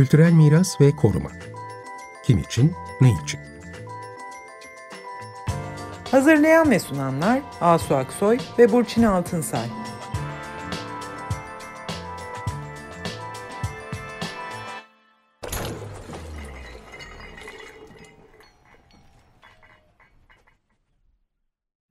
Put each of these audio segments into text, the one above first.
Kültürel miras ve koruma. Kim için, ne için? Hazırlayan ve sunanlar Asu Aksoy ve Burçin Altınsay.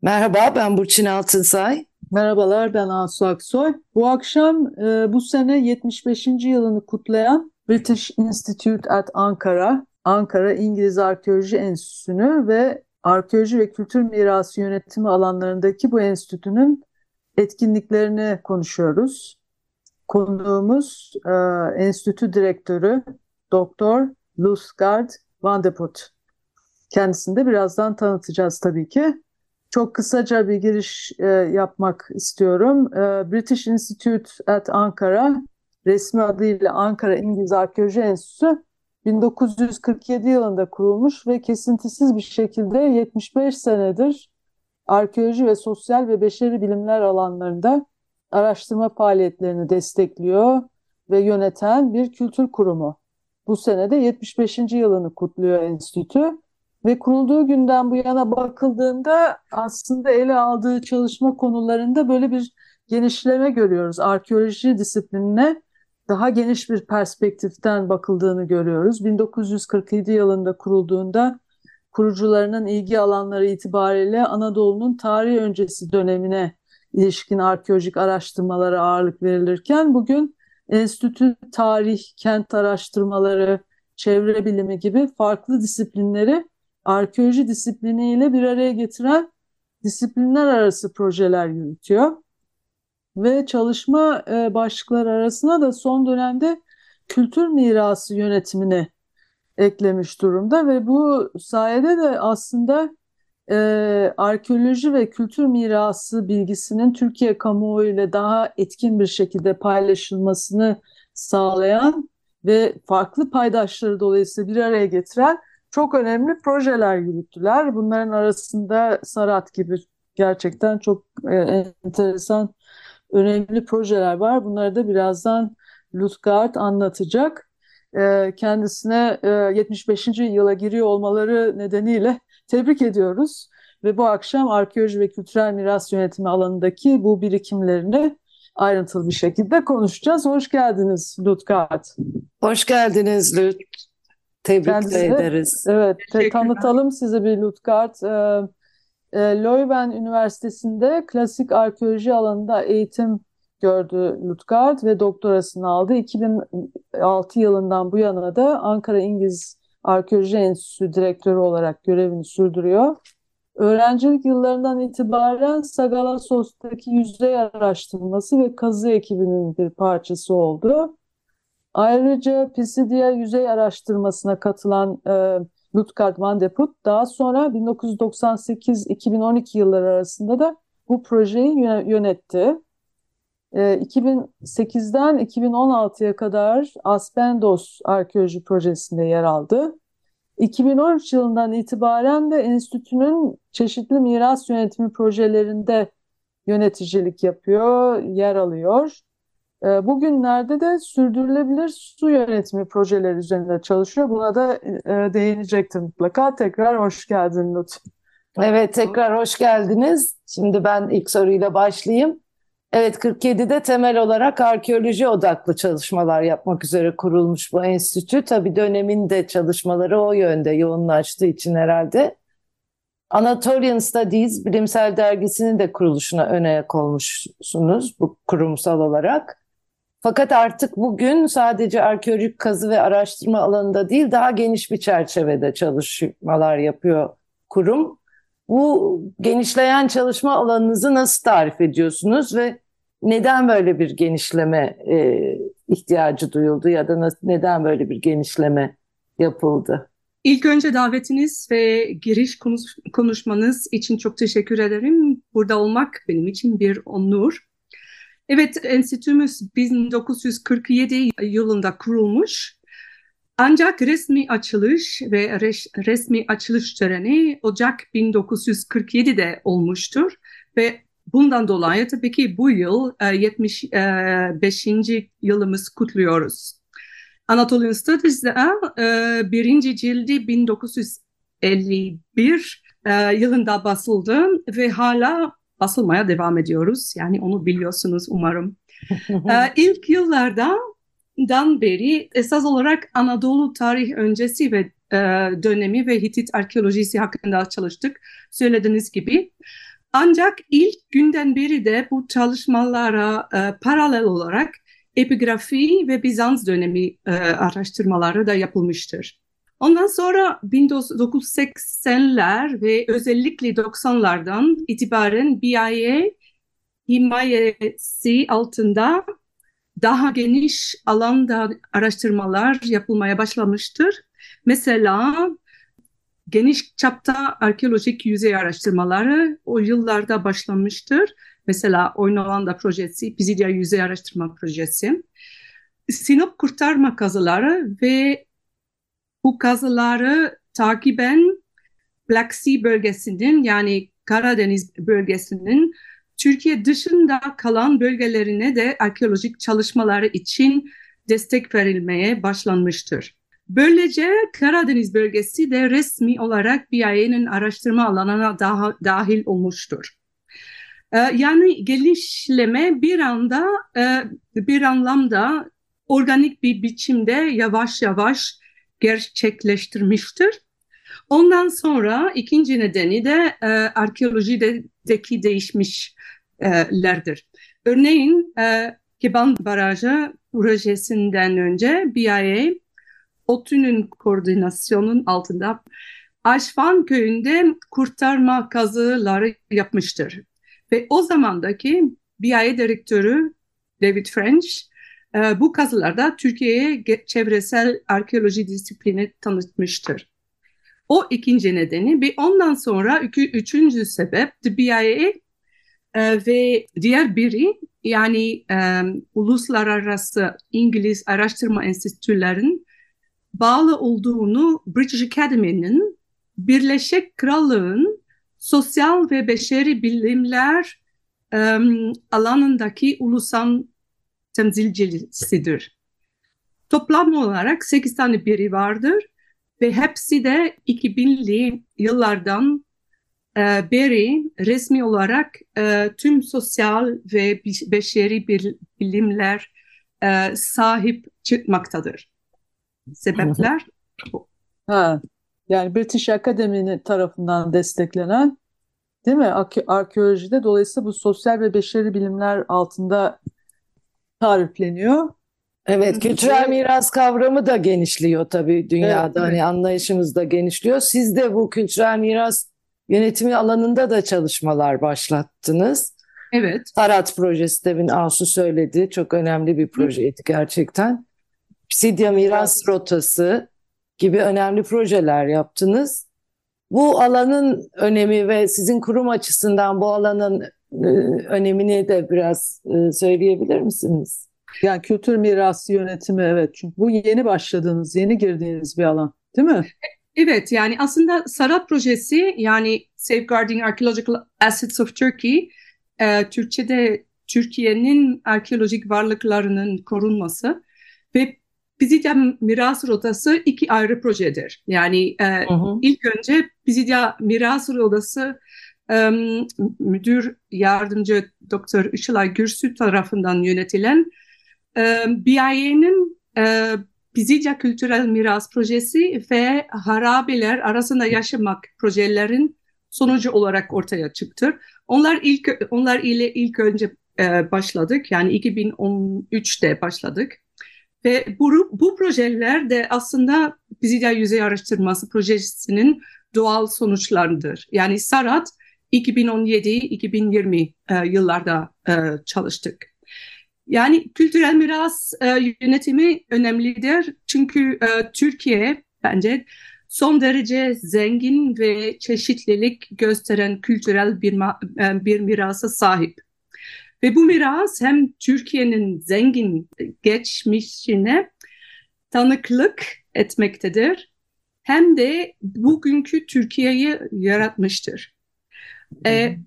Merhaba ben Burçin Altınsay. Merhabalar ben Asu Aksoy. Bu akşam e, bu sene 75. yılını kutlayan British Institute at Ankara, Ankara İngiliz Arkeoloji Enstitüsü'nü ve arkeoloji ve kültür mirası yönetimi alanlarındaki bu enstitünün etkinliklerini konuşuyoruz. Konuğumuz e, enstitü direktörü Doktor Lusgard Van de Put. Kendisini de birazdan tanıtacağız tabii ki. Çok kısaca bir giriş e, yapmak istiyorum. E, British Institute at Ankara, resmi adıyla Ankara İngiliz Arkeoloji Enstitüsü 1947 yılında kurulmuş ve kesintisiz bir şekilde 75 senedir arkeoloji ve sosyal ve beşeri bilimler alanlarında araştırma faaliyetlerini destekliyor ve yöneten bir kültür kurumu. Bu sene de 75. yılını kutluyor enstitü ve kurulduğu günden bu yana bakıldığında aslında ele aldığı çalışma konularında böyle bir genişleme görüyoruz. Arkeoloji disiplinine daha geniş bir perspektiften bakıldığını görüyoruz. 1947 yılında kurulduğunda kurucularının ilgi alanları itibariyle Anadolu'nun tarih öncesi dönemine ilişkin arkeolojik araştırmalara ağırlık verilirken bugün enstitü tarih, kent araştırmaları, çevre bilimi gibi farklı disiplinleri arkeoloji disipliniyle bir araya getiren disiplinler arası projeler yürütüyor. Ve çalışma e, başlıkları arasına da son dönemde kültür mirası yönetimini eklemiş durumda ve bu sayede de aslında e, arkeoloji ve kültür mirası bilgisinin Türkiye kamuoyu ile daha etkin bir şekilde paylaşılmasını sağlayan ve farklı paydaşları dolayısıyla bir araya getiren çok önemli projeler yürüttüler. Bunların arasında Sarat gibi gerçekten çok e, enteresan, önemli projeler var. Bunları da birazdan Lutgard anlatacak. E, kendisine e, 75. yıla giriyor olmaları nedeniyle tebrik ediyoruz. Ve bu akşam arkeoloji ve kültürel miras yönetimi alanındaki bu birikimlerini ayrıntılı bir şekilde konuşacağız. Hoş geldiniz Lutgard. Hoş geldiniz Lut. Tebrik Kendisi, ederiz. Evet, tanıtalım size bir Lutgard. Ee, e, Leuven Üniversitesi'nde klasik arkeoloji alanında eğitim gördü Lutgard ve doktorasını aldı. 2006 yılından bu yana da Ankara İngiliz Arkeoloji Enstitüsü direktörü olarak görevini sürdürüyor. Öğrencilik yıllarından itibaren Sagalassos'taki yüzey araştırması ve kazı ekibinin bir parçası oldu. Ayrıca Pisidia yüzey araştırmasına katılan e, Lutgard Van de Put daha sonra 1998-2012 yılları arasında da bu projeyi yönetti. E, 2008'den 2016'ya kadar Aspendos Arkeoloji Projesi'nde yer aldı. 2013 yılından itibaren de enstitünün çeşitli miras yönetimi projelerinde yöneticilik yapıyor, yer alıyor. Ee, bugünlerde de sürdürülebilir su yönetimi projeleri üzerinde çalışıyor. Buna da e, değinecektir mutlaka. Tekrar hoş geldin Lut. Evet tekrar hoş geldiniz. Şimdi ben ilk soruyla başlayayım. Evet 47'de temel olarak arkeoloji odaklı çalışmalar yapmak üzere kurulmuş bu enstitü. Tabii dönemin de çalışmaları o yönde yoğunlaştığı için herhalde. Anatolian Studies bilimsel dergisinin de kuruluşuna öne olmuşsunuz bu kurumsal olarak. Fakat artık bugün sadece arkeolojik kazı ve araştırma alanında değil daha geniş bir çerçevede çalışmalar yapıyor kurum. Bu genişleyen çalışma alanınızı nasıl tarif ediyorsunuz ve neden böyle bir genişleme e, ihtiyacı duyuldu ya da neden böyle bir genişleme yapıldı? İlk önce davetiniz ve giriş konuşmanız için çok teşekkür ederim. Burada olmak benim için bir onur. Evet, enstitümüz 1947 yılında kurulmuş. Ancak resmi açılış ve resmi açılış töreni Ocak 1947'de olmuştur ve bundan dolayı tabii ki bu yıl 75. E, e, yılımız kutluyoruz. Anatolian Studies'de e, birinci cildi 1951 e, yılında basıldı ve hala basılmaya devam ediyoruz. Yani onu biliyorsunuz umarım. e, ilk yıllardan beri esas olarak Anadolu tarih öncesi ve e, dönemi ve Hitit arkeolojisi hakkında çalıştık. Söylediğiniz gibi. Ancak ilk günden beri de bu çalışmalara e, paralel olarak epigrafi ve Bizans dönemi e, araştırmaları da yapılmıştır. Ondan sonra 1980'ler ve özellikle 90'lardan itibaren BIA himayesi altında daha geniş alanda araştırmalar yapılmaya başlamıştır. Mesela geniş çapta arkeolojik yüzey araştırmaları o yıllarda başlamıştır. Mesela Oynolanda projesi, Pisidia Yüzey Araştırma Projesi. Sinop kurtarma kazıları ve bu kazıları takiben Black Sea bölgesinin yani Karadeniz bölgesinin Türkiye dışında kalan bölgelerine de arkeolojik çalışmaları için destek verilmeye başlanmıştır. Böylece Karadeniz bölgesi de resmi olarak BIA'nın araştırma alanına daha, dahil olmuştur. Ee, yani gelişleme bir anda e, bir anlamda organik bir biçimde yavaş yavaş gerçekleştirmiştir. Ondan sonra ikinci nedeni de e, arkeolojideki değişmişlerdir. Örneğin e, Keban Barajı projesinden önce BIA ODTÜ'nün koordinasyonun altında Aşvan köyünde kurtarma kazıları yapmıştır. Ve o zamandaki BIA direktörü David French e, bu kazılarda Türkiye'ye çevresel arkeoloji disiplini tanıtmıştır. O ikinci nedeni ve ondan sonra üçüncü sebep The BIA e, ve diğer biri yani e, uluslararası İngiliz araştırma enstitülerin bağlı olduğunu British Academy'nin Birleşik Krallığın sosyal ve beşeri bilimler um, alanındaki ulusal temsilcisidir. Toplam olarak 8 tane biri vardır ve hepsi de 2000'li yıllardan e, beri resmi olarak e, tüm sosyal ve beşeri bilimler e, sahip çıkmaktadır. Sebepler. Ha, yani British Academy tarafından desteklenen değil mi? Arkeolojide dolayısıyla bu sosyal ve beşeri bilimler altında tarifleniyor. Evet, kültürel miras kavramı da genişliyor tabii dünyada. Evet, hani evet. anlayışımız da genişliyor. Siz de bu kültürel miras yönetimi alanında da çalışmalar başlattınız. Evet. Tarat projesi demin Asu söyledi. Çok önemli bir projeydi gerçekten. Psidia Miras Rotası gibi önemli projeler yaptınız. Bu alanın önemi ve sizin kurum açısından bu alanın önemini de biraz e, söyleyebilir misiniz? Yani kültür mirası yönetimi evet çünkü bu yeni başladığınız, yeni girdiğiniz bir alan değil mi? Evet yani aslında Sarat projesi yani Safeguarding Archaeological Assets of Turkey e, Türkçe'de Türkiye'nin arkeolojik varlıklarının korunması ve Pisidia Miras Rotası iki ayrı projedir. Yani e, hı hı. ilk önce Pisidia Miras Rotası müdür yardımcı Doktor Işılay Gürsü tarafından yönetilen e, BIA'nın e, Kültürel Miras Projesi ve harabeler arasında yaşamak projelerin sonucu olarak ortaya çıktı. Onlar ilk onlar ile ilk önce e, başladık. Yani 2013'te başladık. Ve bu, bu projeler de aslında Pisidia Yüzey Araştırması Projesi'nin doğal sonuçlarıdır. Yani Sarat 2017-2020 e, yıllarda e, çalıştık. Yani kültürel miras e, yönetimi önemlidir. Çünkü e, Türkiye bence son derece zengin ve çeşitlilik gösteren kültürel bir, bir mirasa sahip. Ve bu miras hem Türkiye'nin zengin geçmişine tanıklık etmektedir hem de bugünkü Türkiye'yi yaratmıştır. E,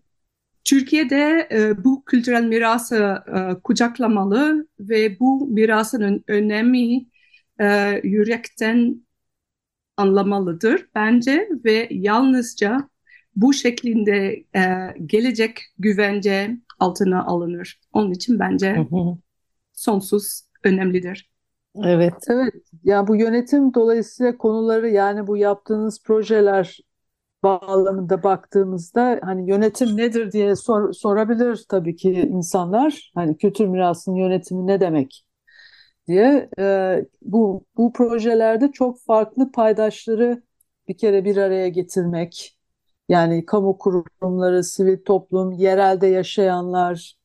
Türkiye'de e, bu kültürel mirası e, kucaklamalı ve bu mirasın önemi e, yürekten anlamalıdır bence ve yalnızca bu şeklinde e, gelecek güvence altına alınır. Onun için bence sonsuz önemlidir. Evet. Evet, ya bu yönetim dolayısıyla konuları yani bu yaptığınız projeler bağlamında baktığımızda hani yönetim nedir diye sor, sorabilir tabii ki insanlar. Hani kültür mirasının yönetimi ne demek diye. Ee, bu bu projelerde çok farklı paydaşları bir kere bir araya getirmek. Yani kamu kurumları, sivil toplum, yerelde yaşayanlar,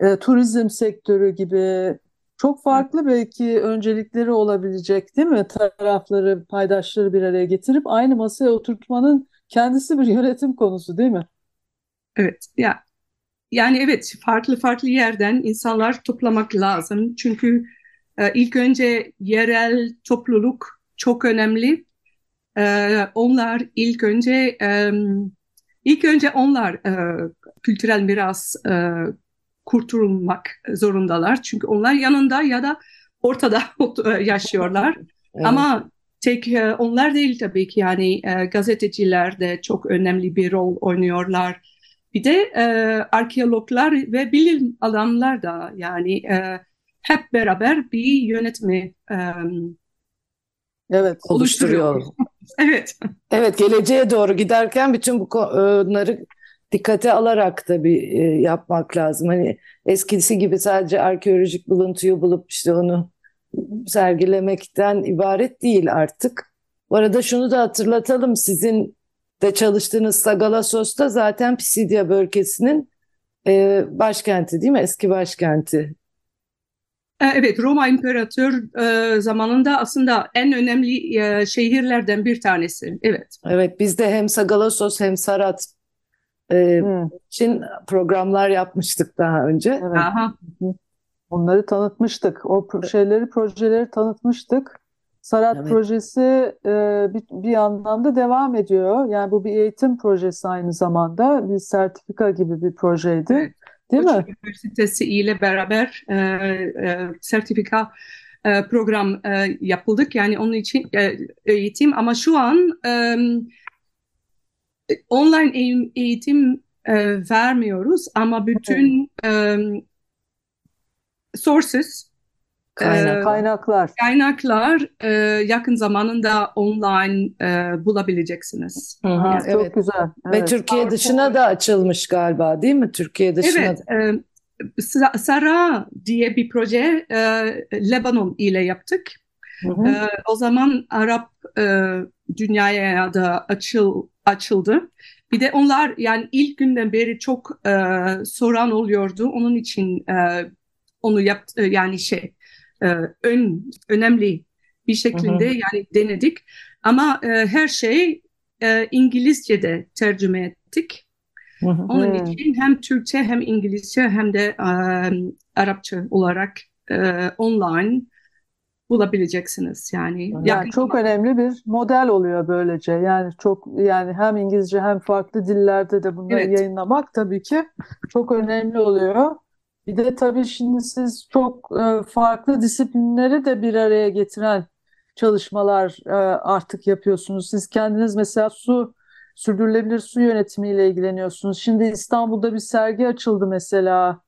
e, turizm sektörü gibi çok farklı belki öncelikleri olabilecek değil mi? Tarafları, paydaşları bir araya getirip aynı masaya oturtmanın kendisi bir yönetim konusu değil mi? Evet, ya yani evet farklı farklı yerden insanlar toplamak lazım. Çünkü e, ilk önce yerel topluluk çok önemli. E, onlar ilk önce e, ilk önce onlar e, kültürel miras e, kurtulmak zorundalar. Çünkü onlar yanında ya da ortada yaşıyorlar. Evet. Ama tek e, onlar değil tabii ki yani e, gazeteciler de çok önemli bir rol oynuyorlar. Bir de e, arkeologlar ve bilim adamlar da yani e, hep beraber bir yönetimi e, Evet, oluşturuyor. oluşturuyor. Evet. Evet, geleceğe doğru giderken bütün bu konuları dikkate alarak da bir e, yapmak lazım. Hani eskisi gibi sadece arkeolojik buluntuyu bulup işte onu sergilemekten ibaret değil artık. Bu arada şunu da hatırlatalım. Sizin de çalıştığınız Sagalassos'ta zaten Pisidia bölgesinin e, başkenti değil mi? Eski başkenti. E, Evet, Roma İmparator e, zamanında aslında en önemli e, şehirlerden bir tanesi. Evet. Evet, biz de hem Sagalassos hem Sarat e, Hı, için programlar yapmıştık daha önce. evet. Aha. Onları tanıtmıştık. O pro- şeyleri, projeleri tanıtmıştık. Sarat Evet. projesi e, bir, bir yandan da devam ediyor. Yani bu bir eğitim projesi aynı zamanda. Bir sertifika gibi bir projeydi. Evet. Değil Koç mi? Üniversitesi ile beraber e, e, sertifika e, program e, yapıldık. Yani onun için e, eğitim ama şu an e, online eğitim e, vermiyoruz ama bütün e, sources Kaynak. Kaynaklar. kaynaklar e, yakın zamanında online e, bulabileceksiniz. Hı hı, çok evet. güzel. Ve Evet. Türkiye dışına da açılmış galiba değil mi? Türkiye dışına Evet, da. e, Sa- Sara diye bir proje e, Lebanon ile yaptık. Hı hı. E, o zaman Arap e, dünyaya da açıl, açıldı. Bir de onlar yani ilk günden beri çok e, soran oluyordu. Onun için e, onu yaptı yani şey e, ön önemli bir şekilde Hı hı. yani denedik. Ama e, her şey e, İngilizce'de tercüme ettik. Hı hı. Onun Hmm. için hem Türkçe hem İngilizce hem de e, Arapça olarak e, online bulabileceksiniz. Yani Yani yakın çok önemli bir model oluyor böylece. Yani çok yani hem İngilizce hem farklı dillerde de bunları Evet. yayınlamak tabii ki çok önemli oluyor. Bir de tabii şimdi siz çok e, farklı disiplinleri de bir araya getiren çalışmalar e, artık yapıyorsunuz. Siz kendiniz mesela su sürdürülebilir su yönetimiyle ilgileniyorsunuz. Şimdi İstanbul'da bir sergi açıldı mesela.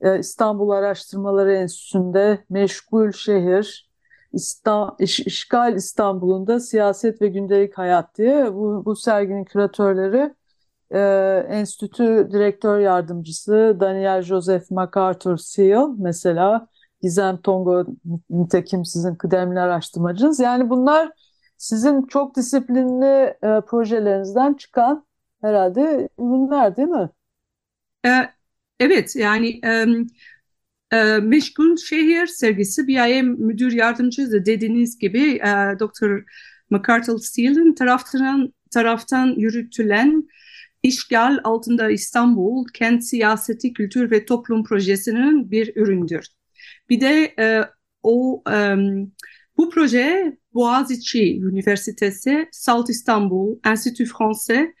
E, İstanbul Araştırmaları Enstitüsü'nde Meşgul Şehir, İsta- İş- İşgal İstanbul'unda Siyaset ve Gündelik Hayat diye bu, bu serginin küratörleri e, enstitü direktör yardımcısı Daniel Joseph MacArthur Seal mesela Gizem Tongo nitekim sizin kıdemli araştırmacınız. Yani bunlar sizin çok disiplinli e, projelerinizden çıkan herhalde ürünler değil mi? E, evet yani e, e, Meşgul Şehir sergisi BIM müdür yardımcısı dediğiniz gibi e, Dr. MacArthur Steele'in taraftan, taraftan yürütülen İşgal altında İstanbul Kent Siyaseti Kültür ve Toplum Projesi'nin bir üründür. Bir de e, o e, bu proje Boğaziçi Üniversitesi, Salt İstanbul, Enstitü Français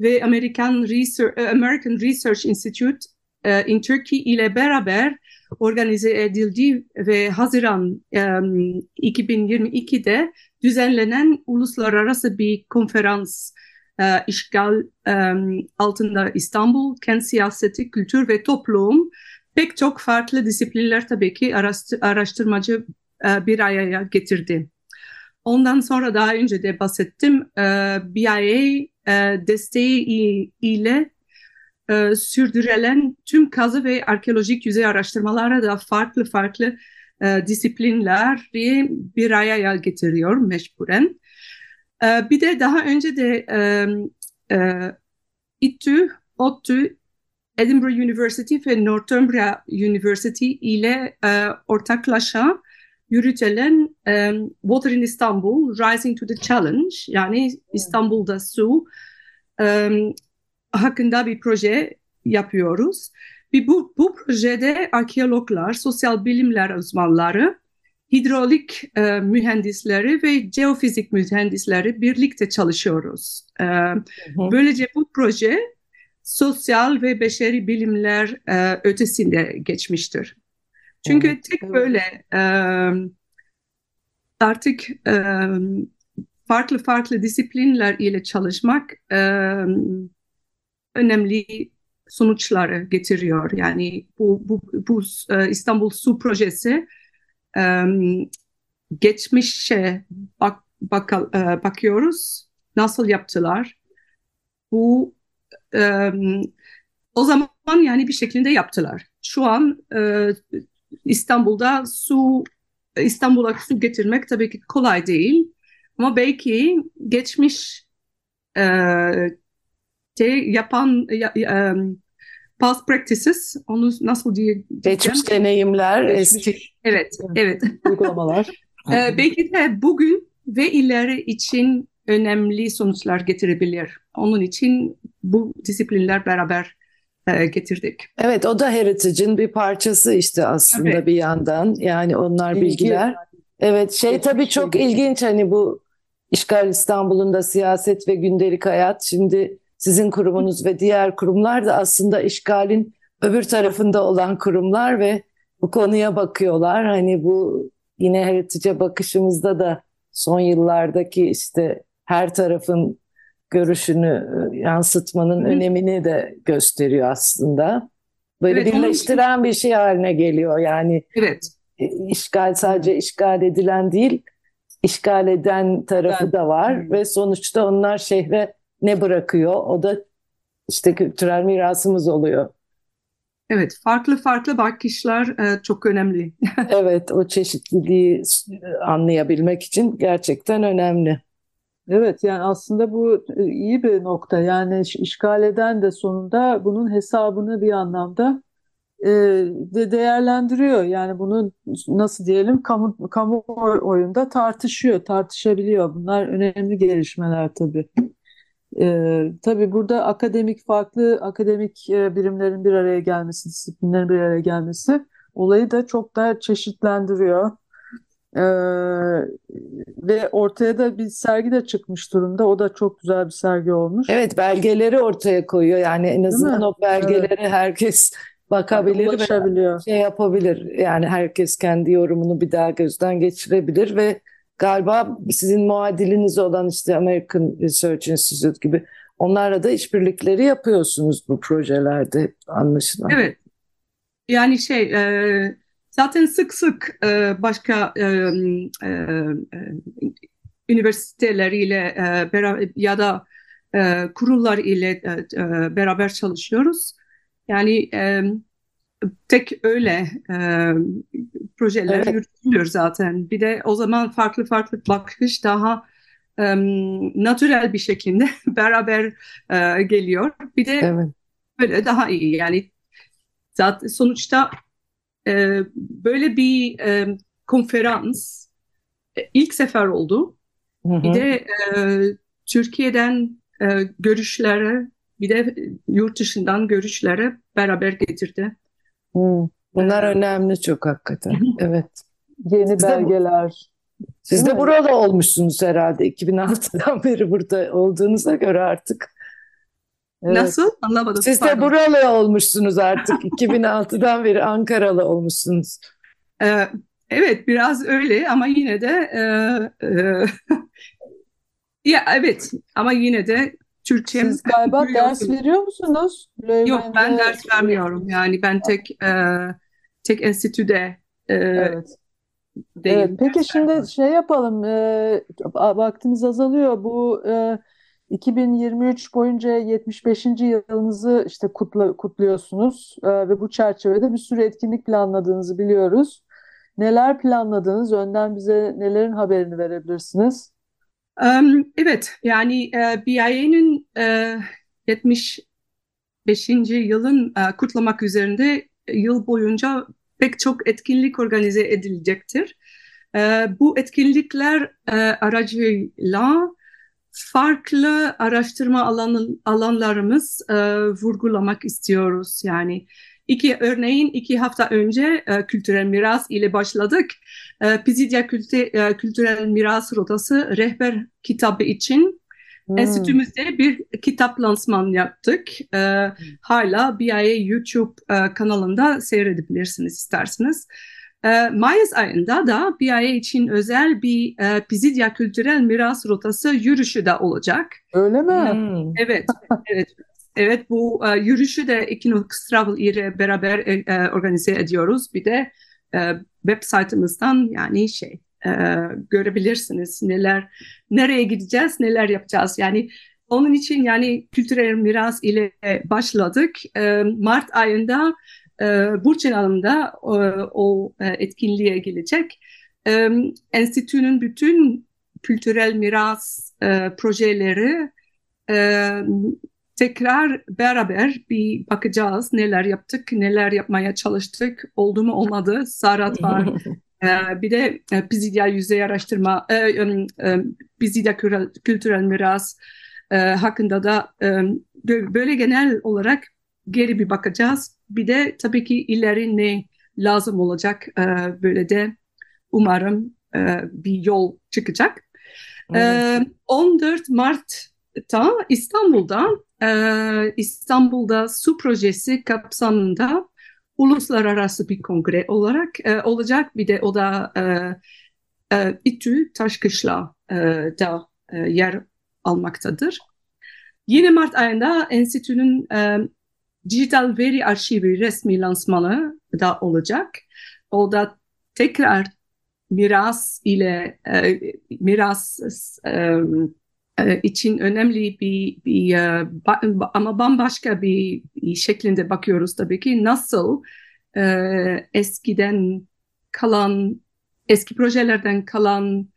ve American Research, American Research Institute e, in Turkey ile beraber organize edildi ve Haziran e, 2022'de düzenlenen uluslararası bir konferans e, işgal e, altında İstanbul, kent siyaseti, kültür ve toplum pek çok farklı disiplinler tabii ki araştırmacı e, bir araya getirdi. Ondan sonra daha önce de bahsettim. E, BIA e, desteği ile e, sürdürülen tüm kazı ve arkeolojik yüzey araştırmalara da farklı farklı e, disiplinleri bir araya getiriyor mecburen. E, bir de daha önce de e, e, İTÜ, ODTÜ, Edinburgh University ve Northumbria University ile e, ortaklaşa yürütülen um, Water in Istanbul, Rising to the Challenge yani İstanbul'da su um, hakkında bir proje yapıyoruz. Ve bu, bu projede arkeologlar, sosyal bilimler uzmanları, hidrolik e, mühendisleri ve geofizik mühendisleri birlikte çalışıyoruz. E, böylece bu proje sosyal ve beşeri bilimler e, ötesinde geçmiştir. Çünkü evet, tek evet. böyle e, artık e, farklı farklı disiplinler ile çalışmak e, önemli sonuçları getiriyor. Yani bu, bu, bu e, İstanbul Su Projesi geçmişe bak, bak, e, bakıyoruz. Nasıl yaptılar? Bu o zaman yani bir şekilde yaptılar. Şu an e, İstanbul'da su İstanbul'a su getirmek tabii ki kolay değil. Ama belki geçmiş e, de yapan ya, e, past practices onu nasıl diye geçmiş deneyimler geçmiş, eski evet evet uygulamalar e, belki de bugün ve ileri için önemli sonuçlar getirebilir. Onun için bu disiplinler beraber e, getirdik. Evet o da Heritage'in bir parçası işte aslında evet. bir yandan. Yani onlar Bilgi. bilgiler. Evet şey Geçmiş tabii çok şey. ilginç hani bu işgal İstanbul'un da siyaset ve gündelik hayat. Şimdi sizin kurumunuz ve diğer kurumlar da aslında işgalin öbür tarafında olan kurumlar ve bu konuya bakıyorlar. Hani bu yine Heritage'e bakışımızda da son yıllardaki işte her tarafın görüşünü e, yansıtmanın Hı. önemini de gösteriyor aslında. Böyle evet, birleştiren bir şey haline geliyor yani. Evet. E, işgal sadece işgal edilen değil, işgal eden tarafı evet. da var ve sonuçta onlar şehre ne bırakıyor? O da işte kültürel mirasımız oluyor. Evet, farklı farklı bakışlar e, çok önemli. evet, o çeşitliliği anlayabilmek için gerçekten önemli. Evet yani aslında bu e, iyi bir nokta. Yani işgal eden de sonunda bunun hesabını bir anlamda e, de değerlendiriyor. Yani bunu nasıl diyelim kamu, kamu oyunda tartışıyor, tartışabiliyor. Bunlar önemli gelişmeler tabii. E, tabii burada akademik farklı akademik birimlerin bir araya gelmesi, disiplinlerin bir araya gelmesi olayı da çok daha çeşitlendiriyor. Ee, ve ortaya da bir sergi de çıkmış durumda. O da çok güzel bir sergi olmuş. Evet belgeleri ortaya koyuyor. Yani en azından o belgeleri evet. herkes bakabilir ve şey yapabilir. Yani herkes kendi yorumunu bir daha gözden geçirebilir ve galiba sizin muadiliniz olan işte American Research Institute gibi onlarla da işbirlikleri yapıyorsunuz bu projelerde anlaşılan. Evet. Yani şey e, Zaten sık sık e, başka e, e, e, ya da kurullar ile beraber çalışıyoruz. Yani e, tek öyle e, projeler evet. yürütülüyor zaten. Bir de o zaman farklı farklı bakış daha e, natürel bir şekilde beraber e, geliyor. Bir de evet. böyle daha iyi yani zaten sonuçta e, böyle bir e, konferans e, ilk sefer oldu. Hı hı. Bir de e, Türkiye'den e, görüşlere bir de yurt dışından görüşlere beraber getirdi. Hı. Bunlar önemli çok hakikaten. evet. Yeni Siz belgeler. De, siz de burada olmuşsunuz herhalde 2006'dan beri burada olduğunuza göre artık. Evet. Nasıl? Anlamadım. Siz de Pardon. buralı olmuşsunuz artık. 2006'dan beri Ankaralı olmuşsunuz. Ee, evet biraz öyle ama yine de e, e, ya evet ama yine de Türkçem Siz galiba ders veriyor musunuz? Yok ben ders vermiyorum. Yani ben tek e, tek enstitüde e, Evet. deyim. Evet, peki şimdi şey yapalım, e, vaktimiz azalıyor. Bu e, 2023 boyunca 75. yılınızı işte kutla, kutluyorsunuz E, ve bu çerçevede bir sürü etkinlik planladığınızı biliyoruz. Neler planladınız? Önden bize nelerin haberini verebilirsiniz? Evet yani e, BIA'nın e, 75. yılın e, kutlamak üzerinde yıl boyunca pek çok etkinlik organize edilecektir. Bu etkinlikler aracıyla farklı araştırma alanı, alanlarımız vurgulamak istiyoruz. Yani iki örneğin iki hafta önce e, kültürel miras ile başladık. E, Pisidia Külte- e, Kültürel Miras Rotası rehber kitabı için Hmm. enstitümüzde bir kitap lansman yaptık. E, hala BIA YouTube e, kanalında seyredebilirsiniz isterseniz. E, Mayıs ayında da BIA için özel bir e, Pisidia Kültürel Miras Rotası yürüyüşü de olacak. Öyle mi? Hmm. Evet, evet. Evet bu e, yürüyüşü de Equinox Travel ile beraber e, e, organize ediyoruz. Bir de e, web saytımızdan yani şey e, görebilirsiniz neler nereye gideceğiz, neler yapacağız. Yani onun için yani kültürel miras ile başladık. E, Mart ayında e, Burçin Hanım'da o, o e, etkinliğe gelecek. E, enstitünün bütün kültürel miras e, projeleri e, tekrar beraber bir bakacağız neler yaptık, neler yapmaya çalıştık, oldu mu olmadı. Sarat var. Ee, bir de e, Pisidia yüzey araştırma, e, e, e, Pisidia kültürel, kültürel miras e, hakkında da e, böyle genel olarak geri bir bakacağız. Bir de tabii ki ileri ne lazım olacak e, böyle de umarım e, bir yol çıkacak. Ee, 14 Mart'ta İstanbul'da e, İstanbul'da su projesi kapsamında uluslararası bir kongre olarak e, olacak. Bir de o da e, e, İTÜ Taşkışla da yer almaktadır. Yine Mart ayında enstitünün e, dijital veri arşivi resmi lansmanı da olacak. O da tekrar miras ile e, miras e, için önemli bir, bir e, ama bambaşka bir, şeklinde bakıyoruz tabii ki nasıl e, eskiden kalan eski projelerden kalan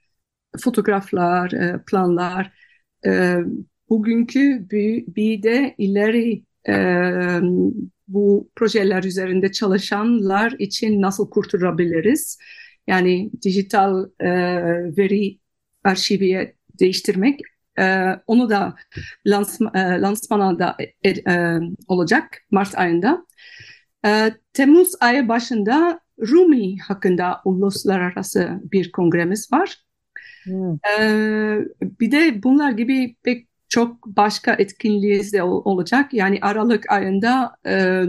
fotoğraflar, e, planlar e, bugünkü bir, bir de ileri e, bu projeler üzerinde çalışanlar için nasıl kurtarabiliriz? Yani dijital e, veri arşiviye değiştirmek e, onu da lansma, e, lansmana da e, e, olacak Mart ayında. E, Temmuz ayı başında Rumi hakkında uluslararası bir kongremiz var. Hmm. Ee, bir de bunlar gibi pek çok başka etkinliğimiz de ol- olacak. Yani Aralık ayında e,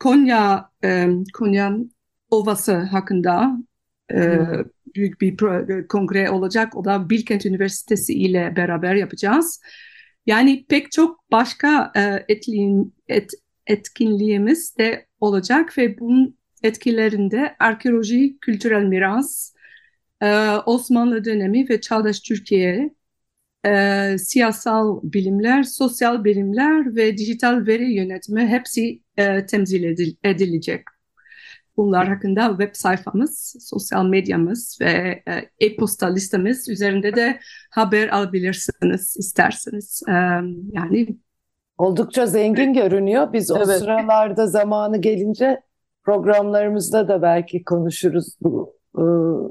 Konya e, Konya Ovası hakkında e, büyük bir kongre olacak. O da Bilkent Üniversitesi ile beraber yapacağız. Yani pek çok başka e, etliğin, et, etkinliğimiz de olacak ve bunun etkilerinde arkeoloji, kültürel miras, e, Osmanlı dönemi ve çağdaş Türkiye, e, siyasal bilimler, sosyal bilimler ve dijital veri yönetimi hepsi e, temsil edil- edilecek. Bunlar hakkında web sayfamız, sosyal medyamız ve e, e-posta listemiz üzerinde de haber alabilirsiniz isterseniz. E, yani Oldukça zengin görünüyor. Biz o Evet. sıralarda zamanı gelince programlarımızda da belki konuşuruz bu e,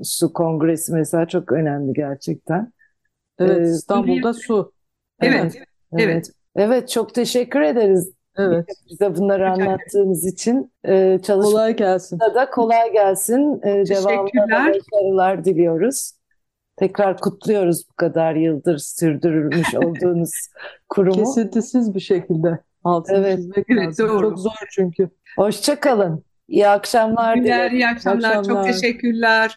su kongresi mesela çok önemli gerçekten. Evet, İstanbul'da su. evet, evet. Evet, çok teşekkür ederiz Evet, bize bunları anlattığınız için. Çalışmada kolay gelsin. da kolay gelsin. Devamında da Teşekkürler. başarılar diliyoruz. Tekrar kutluyoruz bu kadar yıldır sürdürülmüş olduğunuz kurumu. Kesintisiz bir şekilde altını Evet. çizmek Evet, lazım. doğru. Çok zor çünkü. Hoşça kalın. İyi akşamlar Günler, dilerim. iyi akşamlar. Çok akşamlar. teşekkürler.